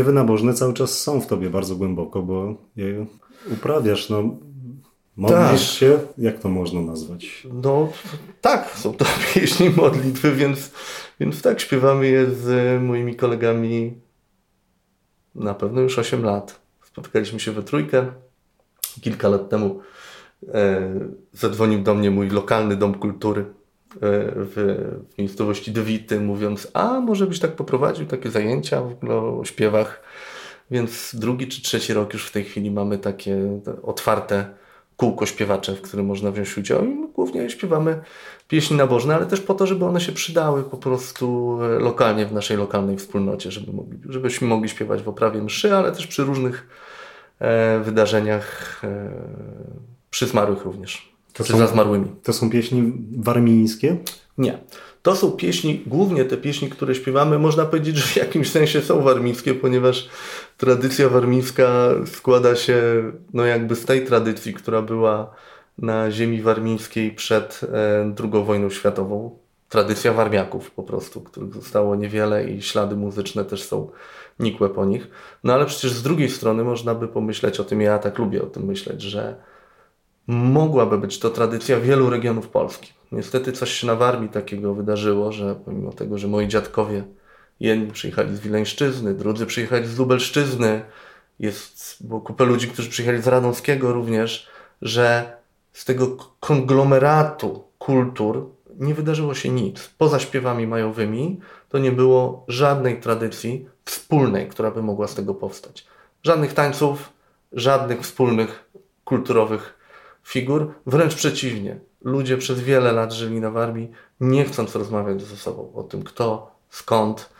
Śpiewy nabożne cały czas są w tobie bardzo głęboko, bo je uprawiasz, no modlisz Tak. się, jak to można nazwać? No tak, są to pieśni modlitwy, więc, więc tak, śpiewamy je z moimi kolegami na pewno już 8 lat. Spotkaliśmy się we trójkę. Kilka lat temu e, zadzwonił do mnie mój lokalny dom kultury e, w, w miejscowości Dewity, mówiąc, a może byś tak poprowadził takie zajęcia w ogóle o śpiewach. Więc drugi czy trzeci rok już w tej chwili mamy takie te otwarte kółko śpiewacze, w którym można wziąć udział i głównie śpiewamy pieśni nabożne, ale też po to, żeby one się przydały po prostu e, lokalnie w naszej lokalnej wspólnocie, żeby mogli, żebyśmy mogli śpiewać w oprawie mszy, ale też przy różnych e, wydarzeniach e, przy zmarłych również, To są- zmarłymi. To są pieśni warmińskie? Nie. To są pieśni, głównie te pieśni, które śpiewamy, można powiedzieć, że w jakimś sensie są warmińskie, ponieważ tradycja warmińska składa się no jakby z tej tradycji, która była na ziemi warmińskiej przed e, II wojną światową. Tradycja warmiaków po prostu, których zostało niewiele i ślady muzyczne też są nikłe po nich. No ale przecież z drugiej strony można by pomyśleć o tym, ja tak lubię o tym myśleć, że mogłaby być to tradycja wielu regionów Polski. Niestety coś się na Warmii takiego wydarzyło, że pomimo tego, że moi dziadkowie jedni przyjechali z Wileńszczyzny, drudzy przyjechali z Lubelszczyzny, jest, było kupę ludzi, którzy przyjechali z Radomskiego również, że z tego konglomeratu kultur nie wydarzyło się nic. Poza śpiewami majowymi to nie było żadnej tradycji wspólnej, która by mogła z tego powstać. Żadnych tańców, żadnych wspólnych kulturowych figur. Wręcz przeciwnie. Ludzie przez wiele lat żyli na Warmii, nie chcąc rozmawiać ze sobą o tym, kto, skąd.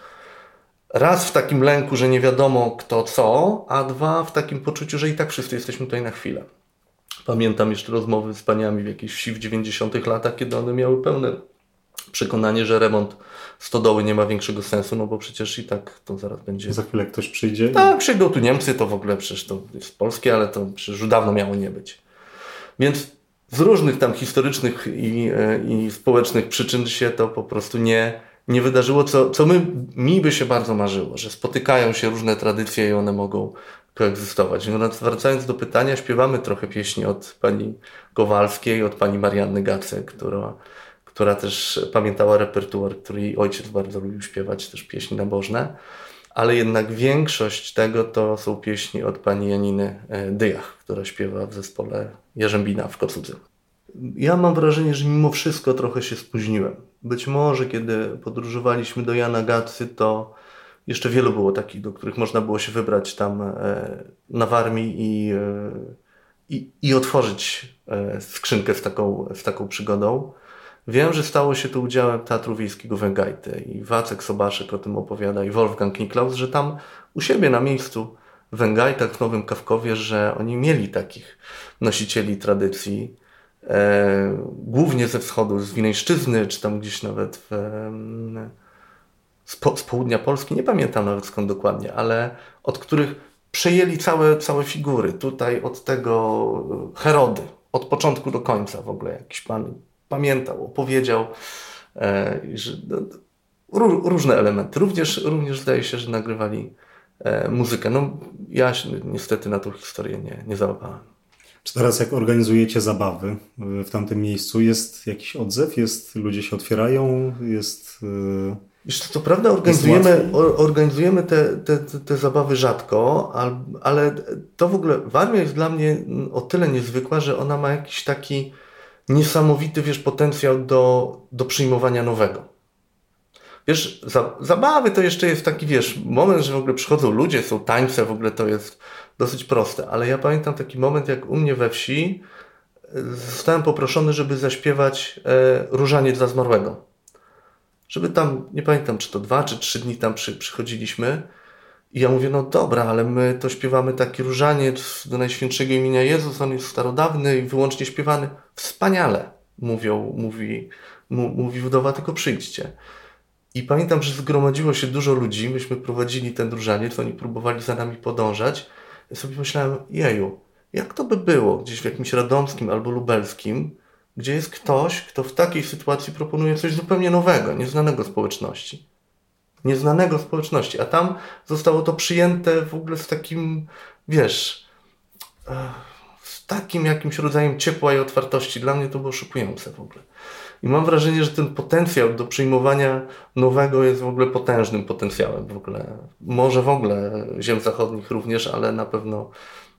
Raz w takim lęku, że nie wiadomo kto co, a dwa w takim poczuciu, że i tak wszyscy jesteśmy tutaj na chwilę. Pamiętam jeszcze rozmowy z paniami w jakiejś wsi w 90 latach, kiedy one miały pełne przekonanie, że remont stodoły nie ma większego sensu, no bo przecież i tak to zaraz będzie Za chwilę ktoś przyjdzie i tak, przyjdą tu Niemcy, to w ogóle przecież to jest polskie, ale to przecież już dawno miało nie być. Więc z różnych tam historycznych i, e, i społecznych przyczyn się to po prostu nie, nie wydarzyło, co, co my, mi by się bardzo marzyło, że spotykają się różne tradycje i one mogą koegzystować. No, wracając do pytania, śpiewamy trochę pieśni od pani Kowalskiej, od pani Marianny Gace, która, która też pamiętała repertuar, który jej ojciec bardzo lubił śpiewać, też pieśni nabożne ale jednak większość tego to są pieśni od pani Janiny e, Dyjach, która śpiewa w zespole Jarzębina w Kocudze. Ja mam wrażenie, że mimo wszystko trochę się spóźniłem. Być może kiedy podróżowaliśmy do Jana Gacy, to jeszcze wielu było takich, do których można było się wybrać tam e, na Warmii i, e, i, i otworzyć skrzynkę z taką, z taką przygodą. Wiem, że stało się to udziałem Teatru Wiejskiego Węgajty i Wacek Sobaszek o tym opowiada i Wolfgang Niklaus, że tam u siebie na miejscu w Węgajtach w Nowym Kawkowie, że oni mieli takich nosicieli tradycji, e, głównie ze wschodu, z Wileńszczyzny, czy tam gdzieś nawet w, z, po, z południa Polski, nie pamiętam nawet skąd dokładnie, ale od których przejęli całe, całe figury. Tutaj od tego e, Herody, od początku do końca w ogóle jakiś pan pamiętał, opowiedział, e, że, no, ró, różne elementy. Również, również zdaje się, że nagrywali e, muzykę. No, ja się niestety na tą historię nie, nie załapałem. Czy teraz jak organizujecie zabawy y, w tamtym miejscu, jest jakiś odzew? Jest, ludzie się otwierają? Jest... y, Wiesz, co prawda organizujemy, organizujemy te, te, te, zabawy rzadko, al, ale to w ogóle Warmia jest dla mnie o tyle niezwykła, że ona ma jakiś taki niesamowity, wiesz, potencjał do, do przyjmowania nowego. Wiesz, za, zabawy to jeszcze jest taki, wiesz, moment, że w ogóle przychodzą ludzie, są tańce, w ogóle to jest dosyć proste, ale ja pamiętam taki moment, jak u mnie we wsi e, zostałem poproszony, żeby zaśpiewać e, Różaniec dla zmarłego żeby tam, nie pamiętam czy to dwa czy trzy dni tam przy, przychodziliśmy i ja mówię, no dobra, ale my to śpiewamy taki różaniec do Najświętszego imienia Jezus, on jest starodawny i wyłącznie śpiewany. Wspaniale, mówią, mówi, mówi wdowa, tylko przyjdźcie. I pamiętam, że zgromadziło się dużo ludzi, myśmy prowadzili ten różaniec, oni próbowali za nami podążać. Ja sobie myślałem, jeju, jak to by było gdzieś w jakimś radomskim albo lubelskim, gdzie jest ktoś, kto w takiej sytuacji proponuje coś zupełnie nowego, nieznanego społeczności. Nieznanego społeczności, a tam zostało to przyjęte w ogóle z takim, wiesz, e, z takim jakimś rodzajem ciepła i otwartości. Dla mnie to było szokujące w ogóle. I mam wrażenie, że ten potencjał do przyjmowania nowego jest w ogóle potężnym potencjałem w ogóle. Może w ogóle ziem zachodnich również, ale na pewno,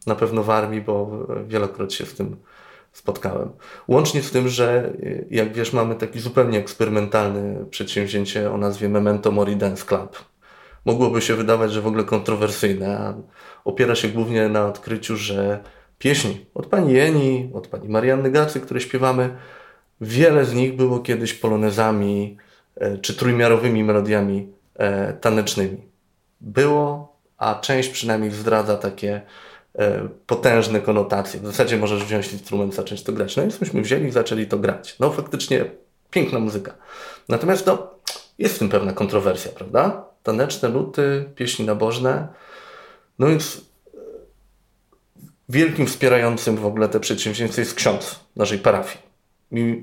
na pewno w armii, bo wielokrotnie się z tym spotkałem. Łącznie z tym, że jak wiesz, mamy taki zupełnie eksperymentalne przedsięwzięcie o nazwie Memento Mori Dance Club. Mogłoby się wydawać, że w ogóle kontrowersyjne, a opiera się głównie na odkryciu, że pieśni od pani Jeni, od pani Marianny Gacy, które śpiewamy, wiele z nich było kiedyś polonezami e, czy trójmiarowymi melodiami e, tanecznymi. Było, a część przynajmniej zdradza takie potężne konotacje. W zasadzie możesz wziąć instrument, zacząć to grać. No więc myśmy wzięli i zaczęli to grać. No faktycznie piękna muzyka. Natomiast no, jest w tym pewna kontrowersja, prawda? Taneczne nuty, pieśni nabożne. No więc e, wielkim wspierającym w ogóle te przedsięwzięcie jest ksiądz naszej parafii.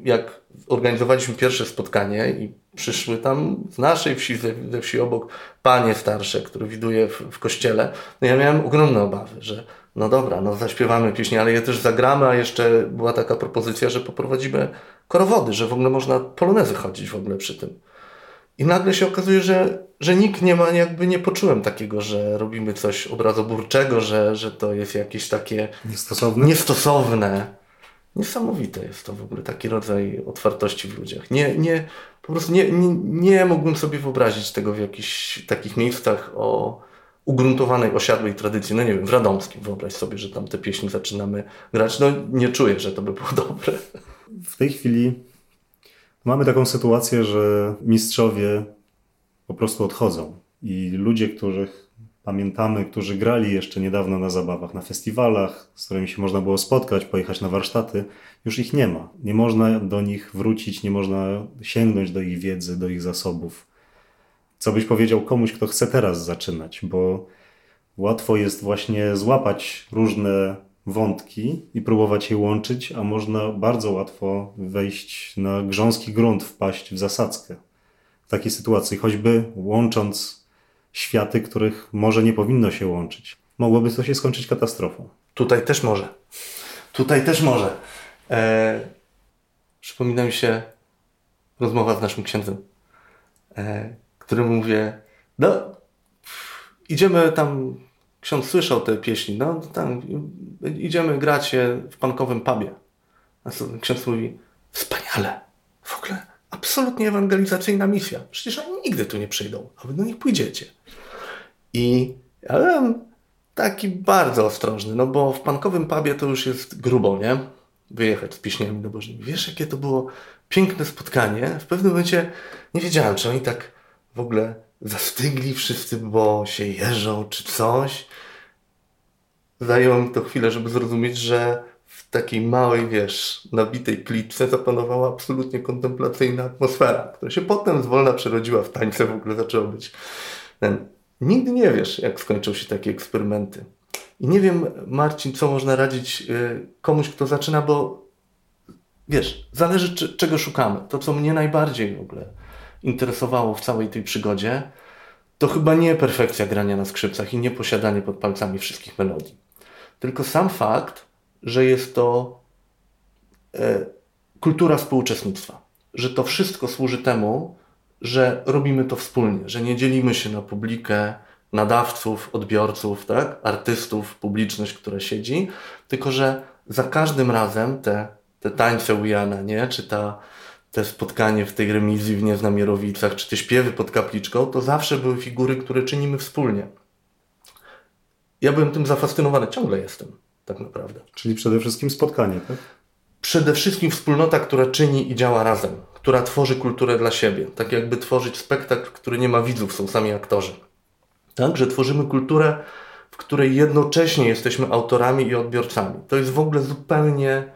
Jak organizowaliśmy pierwsze spotkanie i przyszły tam z naszej wsi, ze, ze wsi obok, panie starsze, które widuje w, w kościele, no ja miałem ogromne obawy, że no dobra, no zaśpiewamy pieśni, ale je też zagramy, a jeszcze była taka propozycja, że poprowadzimy korowody, że w ogóle można polonezy chodzić w ogóle przy tym. I nagle się okazuje, że, że nikt nie ma, jakby nie poczułem takiego, że robimy coś obrazoburczego, że, że to jest jakieś takie niestosowne. niestosowne. Niesamowite jest to w ogóle, taki rodzaj otwartości w ludziach. Nie, nie, po prostu nie, nie, nie mógłbym sobie wyobrazić tego w jakichś takich miejscach o ugruntowanej, osiadłej tradycji. No nie wiem, w Radomskim wyobraź sobie, że tam te pieśni zaczynamy grać. No nie czuję, że to by było dobre. W tej chwili mamy taką sytuację, że mistrzowie po prostu odchodzą i ludzie, których pamiętamy, którzy grali jeszcze niedawno na zabawach, na festiwalach, z którymi się można było spotkać, pojechać na warsztaty, już ich nie ma. Nie można do nich wrócić, nie można sięgnąć do ich wiedzy, do ich zasobów. Co byś powiedział komuś, kto chce teraz zaczynać, bo łatwo jest właśnie złapać różne wątki i próbować je łączyć, a można bardzo łatwo wejść na grząski grunt, wpaść w zasadzkę. W takiej sytuacji, choćby łącząc światy, których może nie powinno się łączyć. Mogłoby to się skończyć katastrofą. Tutaj też może. Tutaj też może. E, przypomina mi się rozmowa z naszym księdzem, e, którym mówię, no idziemy tam, ksiądz słyszał te pieśni, no tam idziemy grać w pankowym pubie. A ksiądz mówi, wspaniale, w ogóle absolutnie ewangelizacyjna misja. Przecież oni nigdy tu nie przyjdą, a wy do nich pójdziecie. I ja byłem taki bardzo ostrożny, no bo w pankowym pubie to już jest grubo, nie? Wyjechać z pieśniami nabożnymi. Wiesz, jakie to było piękne spotkanie? W pewnym momencie nie wiedziałem, czy oni tak w ogóle zastygli wszyscy, bo się jeżą, czy coś. Zajęło mi to chwilę, żeby zrozumieć, że w takiej małej, wiesz, nabitej klitce zapanowała absolutnie kontemplacyjna atmosfera, która się potem zwolna przerodziła w tańce, w ogóle zaczęło być ten Nigdy nie wiesz, jak skończą się takie eksperymenty. I nie wiem, Marcin, co można radzić y, komuś, kto zaczyna, bo wiesz, zależy czego szukamy. To, co mnie najbardziej w ogóle interesowało w całej tej przygodzie, to chyba nie perfekcja grania na skrzypcach i nie posiadanie pod palcami wszystkich melodii. Tylko sam fakt, że jest to e, kultura współuczestnictwa. Że to wszystko służy temu, że robimy to wspólnie, że nie dzielimy się na publikę, nadawców, odbiorców, tak? artystów, publiczność, która siedzi, tylko że za każdym razem te, te tańce Ujana, nie? czy ta, te spotkanie w tej remizji w Nieznamierowicach, czy te śpiewy pod kapliczką, to zawsze były figury, które czynimy wspólnie. Ja byłem tym zafascynowany, ciągle jestem, tak naprawdę. Czyli przede wszystkim spotkanie, tak? Przede wszystkim wspólnota, która czyni i działa razem która tworzy kulturę dla siebie. Tak jakby tworzyć spektakl, który nie ma widzów, są sami aktorzy. Tak, że tworzymy kulturę, w której jednocześnie jesteśmy autorami i odbiorcami. To jest w ogóle zupełnie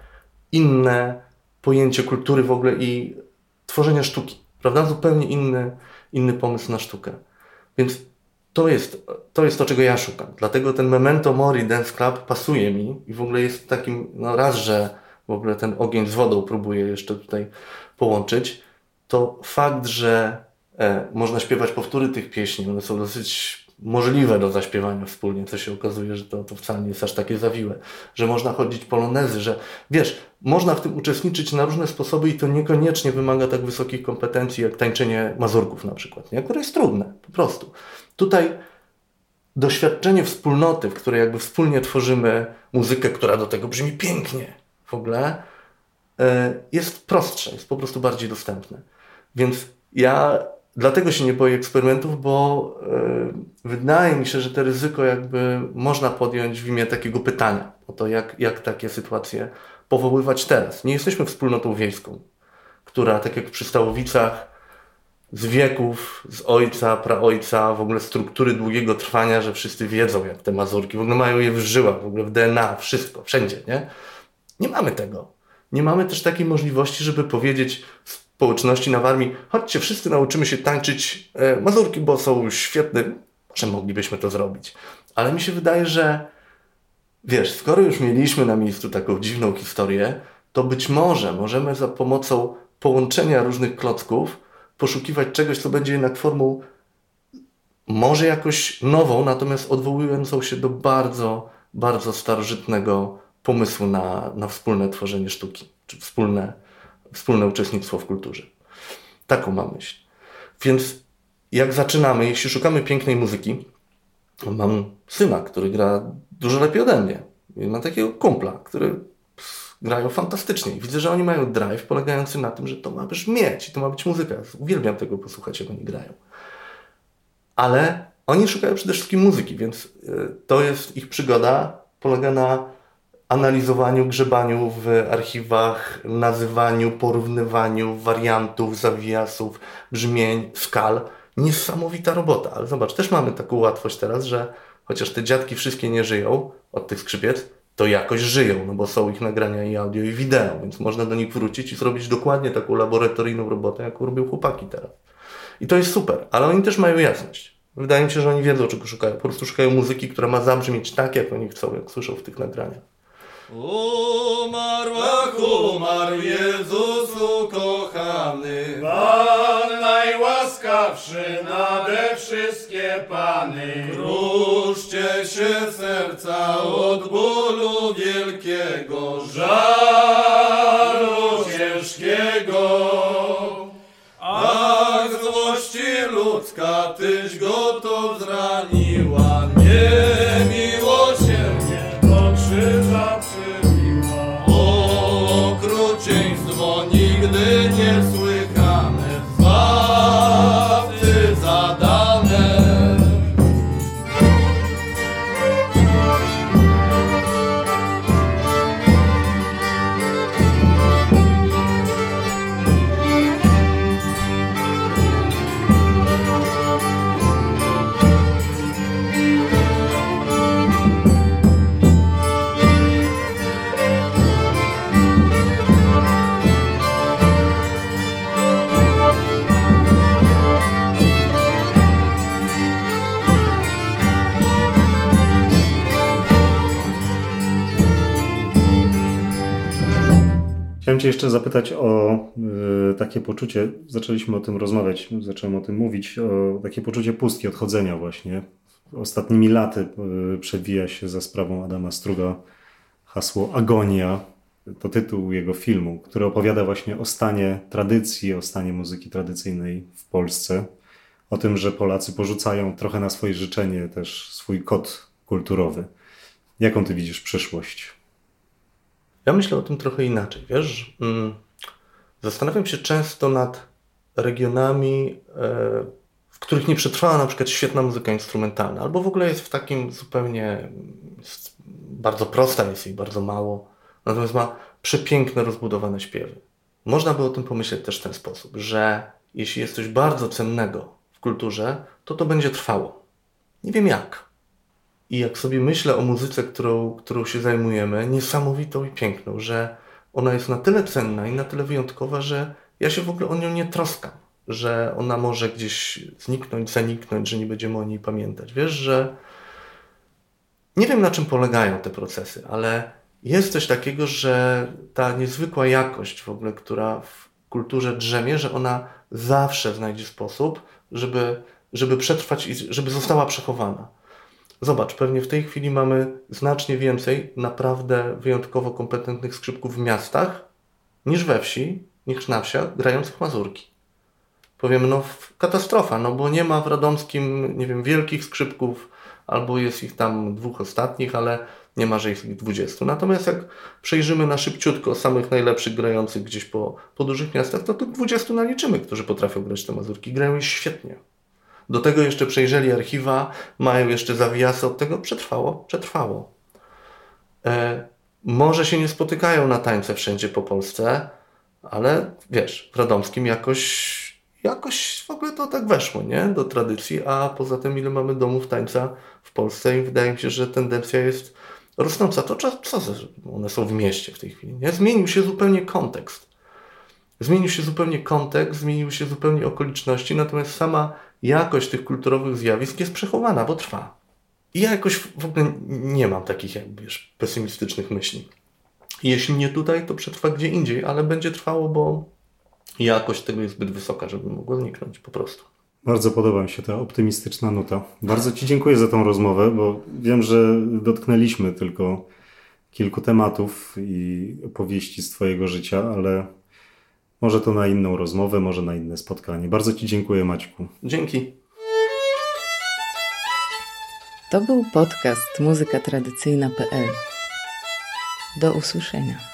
inne pojęcie kultury w ogóle i tworzenia sztuki. Prawda? Zupełnie inny, inny pomysł na sztukę. Więc to jest, to jest to, czego ja szukam. Dlatego ten Memento Mori Dance Club pasuje mi i w ogóle jest takim, no raz, że w ogóle ten ogień z wodą próbuję jeszcze tutaj połączyć, to fakt, że E, można śpiewać powtóry tych pieśni, one są dosyć możliwe do zaśpiewania wspólnie, co się okazuje, że to, to wcale nie jest aż takie zawiłe, że można chodzić polonezy, że wiesz, można w tym uczestniczyć na różne sposoby i to niekoniecznie wymaga tak wysokich kompetencji jak tańczenie mazurków na przykład, nie? które jest trudne, po prostu. Tutaj doświadczenie wspólnoty, w której jakby wspólnie tworzymy muzykę, która do tego brzmi pięknie w ogóle, jest prostsze, jest po prostu bardziej dostępne. Więc ja dlatego się nie boję eksperymentów, bo e, wydaje mi się, że to ryzyko jakby można podjąć w imię takiego pytania o to, jak, jak takie sytuacje powoływać teraz. Nie jesteśmy wspólnotą wiejską, która tak jak przy Stałowicach z wieków, z ojca, praojca, w ogóle struktury długiego trwania, że wszyscy wiedzą, jak te mazurki, w ogóle mają je w żyłach, w ogóle w DNA, wszystko, wszędzie, nie? Nie mamy tego. Nie mamy też takiej możliwości, żeby powiedzieć społeczności na Warmii, chodźcie, wszyscy nauczymy się tańczyć e, mazurki, bo są świetne. Może moglibyśmy to zrobić. Ale mi się wydaje, że wiesz, skoro już mieliśmy na miejscu taką dziwną historię, to być może możemy za pomocą połączenia różnych klocków poszukiwać czegoś, co będzie jednak formą może jakoś nową, natomiast odwołującą się do bardzo, bardzo starożytnego pomysłu na, na wspólne tworzenie sztuki, czy wspólne, wspólne uczestnictwo w kulturze. Taką mam myśl. Więc jak zaczynamy, jeśli szukamy pięknej muzyki, mam syna, który gra dużo lepiej ode mnie. I mam takiego kumpla, który grają fantastycznie. Widzę, że oni mają drive polegający na tym, że to ma brzmieć i to ma być muzyka. Uwielbiam tego posłuchać, jak oni grają. Ale oni szukają przede wszystkim muzyki, więc y, to jest ich przygoda, polega na analizowaniu, grzebaniu w archiwach, nazywaniu, porównywaniu wariantów, zawiasów, brzmień, skal. Niesamowita robota, ale zobacz, też mamy taką łatwość teraz, że chociaż te dziadki wszystkie nie żyją od tych skrzypiec, to jakoś żyją, no bo są ich nagrania i audio i wideo, więc można do nich wrócić i zrobić dokładnie taką laboratoryjną robotę, jaką robią chłopaki teraz. I to jest super, ale oni też mają jasność. Wydaje mi się, że oni wiedzą, czego szukają. Po prostu szukają muzyki, która ma zabrzmieć tak, jak oni chcą, jak słyszą w tych nagraniach. Umarł, ach, umarł Jezus ukochany, Pan najłaskawszy nade wszystkie Pany. Kruszcie się serca od bólu wielkiego, żalu ciężkiego. Ach, złości ludzka, tyś go to Chciałem Cię jeszcze zapytać o y, takie poczucie, zaczęliśmy o tym rozmawiać, zacząłem o tym mówić, o takie poczucie pustki, odchodzenia właśnie. Ostatnimi laty y, przewija się za sprawą Adama Struga hasło Agonia. To tytuł jego filmu, który opowiada właśnie o stanie tradycji, o stanie muzyki tradycyjnej w Polsce. O tym, że Polacy porzucają trochę na swoje życzenie też swój kod kulturowy. Jaką Ty widzisz przyszłość? Ja myślę o tym trochę inaczej, wiesz? Mm, Zastanawiam się często nad regionami, e, w których nie przetrwała na przykład świetna muzyka instrumentalna, albo w ogóle jest w takim zupełnie bardzo prosta, jest jej bardzo mało, natomiast ma przepiękne, rozbudowane śpiewy. Można by o tym pomyśleć też w ten sposób, że jeśli jest coś bardzo cennego w kulturze, to to będzie trwało. Nie wiem jak. I jak sobie myślę o muzyce, którą, którą się zajmujemy, niesamowitą i piękną, że ona jest na tyle cenna i na tyle wyjątkowa, że ja się w ogóle o nią nie troskam, że ona może gdzieś zniknąć, zaniknąć, że nie będziemy o niej pamiętać. Wiesz, że nie wiem na czym polegają te procesy, ale jest coś takiego, że ta niezwykła jakość w ogóle, która w kulturze drzemie, że ona zawsze znajdzie sposób, żeby, żeby przetrwać i żeby została przechowana. Zobacz, pewnie w tej chwili mamy znacznie więcej naprawdę wyjątkowo kompetentnych skrzypków w miastach niż we wsi, niż na wsiach grających mazurki. Powiem, no katastrofa, no bo nie ma w Radomskim, nie wiem, wielkich skrzypków, albo jest ich tam dwóch ostatnich, ale nie ma, że ich dwudziestu. Natomiast jak przejrzymy na szybciutko samych najlepszych grających gdzieś po, po dużych miastach, to tych dwudziestu naliczymy, którzy potrafią grać te mazurki. Grają świetnie. Do tego jeszcze przejrzeli archiwa, mają jeszcze zawiasy od tego. Przetrwało, przetrwało. E, może się nie spotykają na tańce wszędzie po Polsce, ale wiesz, w Radomskim jakoś, jakoś w ogóle to tak weszło, nie? Do tradycji, a poza tym ile mamy domów tańca w Polsce i wydaje mi się, że tendencja jest rosnąca. To co, one są w mieście w tej chwili, nie? Zmienił się zupełnie kontekst. Zmienił się zupełnie kontekst, zmieniły się zupełnie okoliczności, natomiast sama jakość tych kulturowych zjawisk jest przechowana, bo trwa. I ja jakoś w ogóle nie mam takich jakby wiesz, pesymistycznych myśli. Jeśli nie tutaj, to przetrwa gdzie indziej, ale będzie trwało, bo jakość tego jest zbyt wysoka, żeby mogło zniknąć po prostu. Bardzo podoba mi się ta optymistyczna nuta. Bardzo Ci dziękuję za tą rozmowę, bo wiem, że dotknęliśmy tylko kilku tematów i opowieści z Twojego życia, ale może to na inną rozmowę, może na inne spotkanie. Bardzo Ci dziękuję, Maćku. Dzięki. To był podcast muzykatradycyjna.pl. Do usłyszenia.